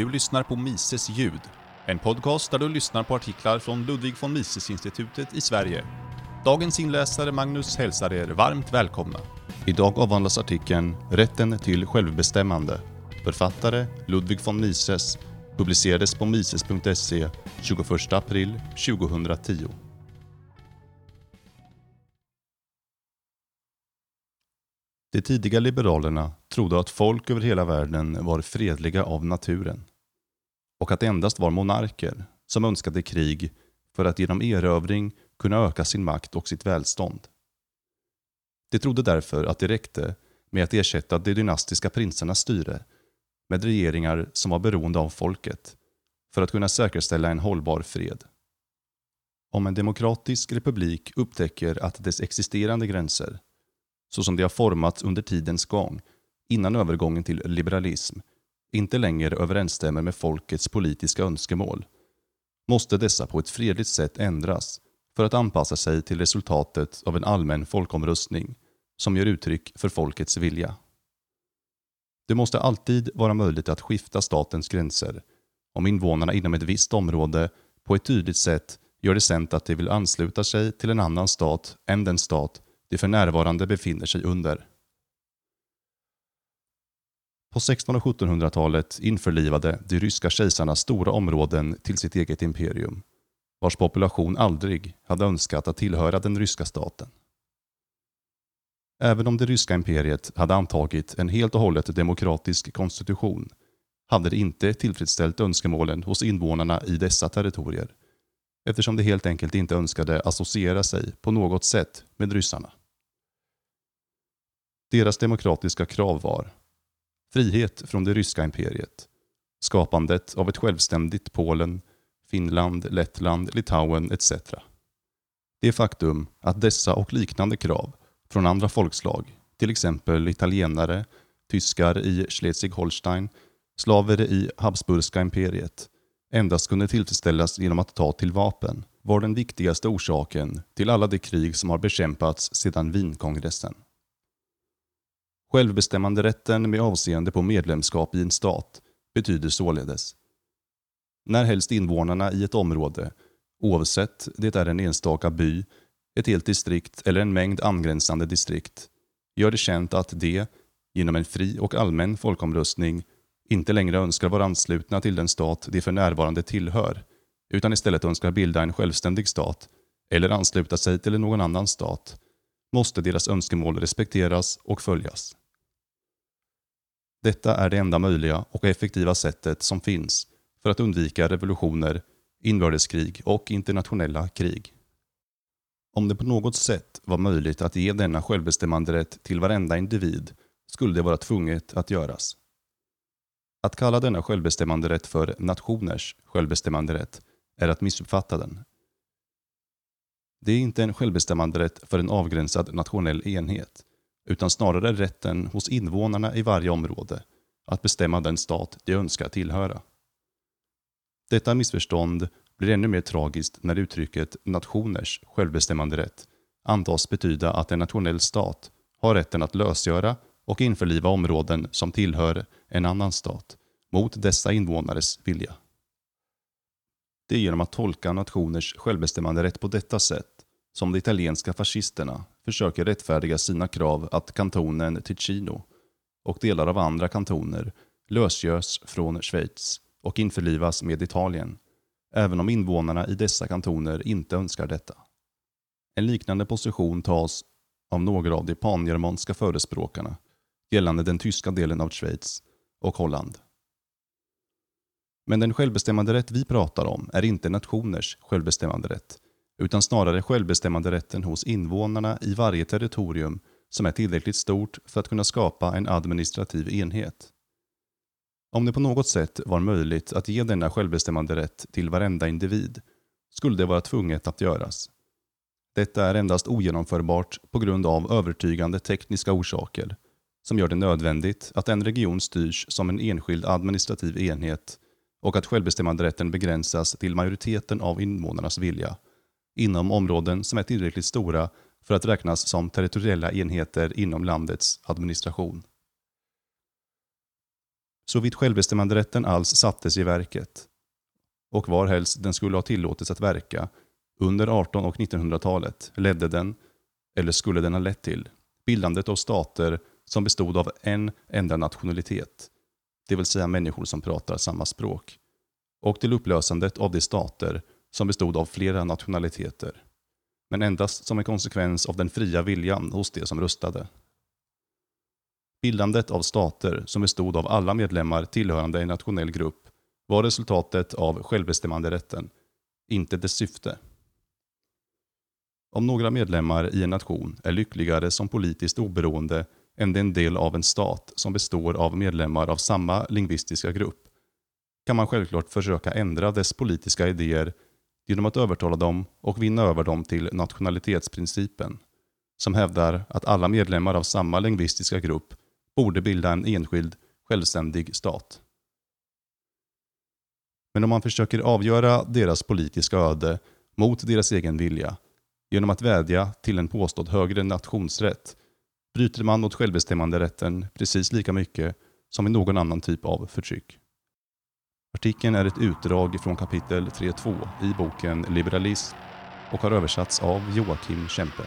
Du lyssnar på Mises ljud, en podcast där du lyssnar på artiklar från Ludwig von Mises-institutet i Sverige. Dagens inläsare Magnus hälsar er varmt välkomna. Idag avhandlas artikeln “Rätten till självbestämmande”. Författare Ludwig von Mises publicerades på mises.se 21 april 2010. De tidiga liberalerna trodde att folk över hela världen var fredliga av naturen och att det endast var monarker som önskade krig för att genom erövring kunna öka sin makt och sitt välstånd. De trodde därför att det räckte med att ersätta de dynastiska prinsernas styre med regeringar som var beroende av folket för att kunna säkerställa en hållbar fred. Om en demokratisk republik upptäcker att dess existerande gränser så som de har formats under tidens gång, innan övergången till liberalism, inte längre överensstämmer med folkets politiska önskemål, måste dessa på ett fredligt sätt ändras för att anpassa sig till resultatet av en allmän folkomröstning som ger uttryck för folkets vilja. Det måste alltid vara möjligt att skifta statens gränser om invånarna inom ett visst område på ett tydligt sätt gör det känt att de vill ansluta sig till en annan stat än den stat de för närvarande befinner sig under. På 1600 och 1700-talet införlivade de ryska kejsarna stora områden till sitt eget imperium, vars population aldrig hade önskat att tillhöra den ryska staten. Även om det ryska imperiet hade antagit en helt och hållet demokratisk konstitution hade det inte tillfredsställt önskemålen hos invånarna i dessa territorier eftersom de helt enkelt inte önskade associera sig på något sätt med ryssarna. Deras demokratiska krav var frihet från det ryska imperiet, skapandet av ett självständigt Polen, Finland, Lettland, Litauen etc. Det faktum att dessa och liknande krav från andra folkslag, till exempel italienare, tyskar i Schleswig-Holstein, slaver i Habsburgska imperiet, endast kunde tillfredsställas genom att ta till vapen, var den viktigaste orsaken till alla de krig som har bekämpats sedan Wienkongressen. Självbestämmanderätten med avseende på medlemskap i en stat betyder således när helst invånarna i ett område, oavsett det är en enstaka by, ett helt distrikt eller en mängd angränsande distrikt, gör det känt att de, genom en fri och allmän folkomröstning, inte längre önskar vara anslutna till den stat de för närvarande tillhör, utan istället önskar bilda en självständig stat eller ansluta sig till någon annan stat, måste deras önskemål respekteras och följas. Detta är det enda möjliga och effektiva sättet som finns för att undvika revolutioner, inbördeskrig och internationella krig. Om det på något sätt var möjligt att ge denna självbestämmanderätt till varenda individ skulle det vara tvunget att göras. Att kalla denna självbestämmanderätt för nationers självbestämmanderätt är att missuppfatta den. Det är inte en självbestämmanderätt för en avgränsad nationell enhet, utan snarare rätten hos invånarna i varje område att bestämma den stat de önskar tillhöra. Detta missförstånd blir ännu mer tragiskt när uttrycket nationers självbestämmanderätt antas betyda att en nationell stat har rätten att lösgöra och införliva områden som tillhör en annan stat mot dessa invånares vilja. Det är genom att tolka nationers självbestämmanderätt på detta sätt som de italienska fascisterna försöker rättfärdiga sina krav att kantonen Ticino och delar av andra kantoner lösgörs från Schweiz och införlivas med Italien, även om invånarna i dessa kantoner inte önskar detta. En liknande position tas av några av de pangermanska förespråkarna gällande den tyska delen av Schweiz och Holland. Men den självbestämmanderätt vi pratar om är inte nationers självbestämmanderätt utan snarare självbestämmanderätten hos invånarna i varje territorium som är tillräckligt stort för att kunna skapa en administrativ enhet. Om det på något sätt var möjligt att ge denna självbestämmanderätt till varenda individ skulle det vara tvunget att göras. Detta är endast ogenomförbart på grund av övertygande tekniska orsaker som gör det nödvändigt att en region styrs som en enskild administrativ enhet och att självbestämmanderätten begränsas till majoriteten av invånarnas vilja inom områden som är tillräckligt stora för att räknas som territoriella enheter inom landets administration. Såvitt självbestämmanderätten alls sattes i verket och varhelst den skulle ha tillåtits att verka under 1800 och 1900-talet ledde den, eller skulle den ha lett till, bildandet av stater som bestod av en enda nationalitet, det vill säga människor som pratar samma språk, och till upplösandet av de stater som bestod av flera nationaliteter, men endast som en konsekvens av den fria viljan hos de som röstade. Bildandet av stater som bestod av alla medlemmar tillhörande en nationell grupp var resultatet av självbestämmanderätten, inte dess syfte. Om några medlemmar i en nation är lyckligare som politiskt oberoende än den del av en stat som består av medlemmar av samma lingvistiska grupp, kan man självklart försöka ändra dess politiska idéer genom att övertala dem och vinna över dem till nationalitetsprincipen, som hävdar att alla medlemmar av samma lingvistiska grupp borde bilda en enskild, självständig stat. Men om man försöker avgöra deras politiska öde mot deras egen vilja genom att vädja till en påstådd högre nationsrätt bryter man mot självbestämmanderätten precis lika mycket som i någon annan typ av förtryck. Artikeln är ett utdrag från kapitel 3.2 i boken Liberalism och har översatts av Joakim Kempe.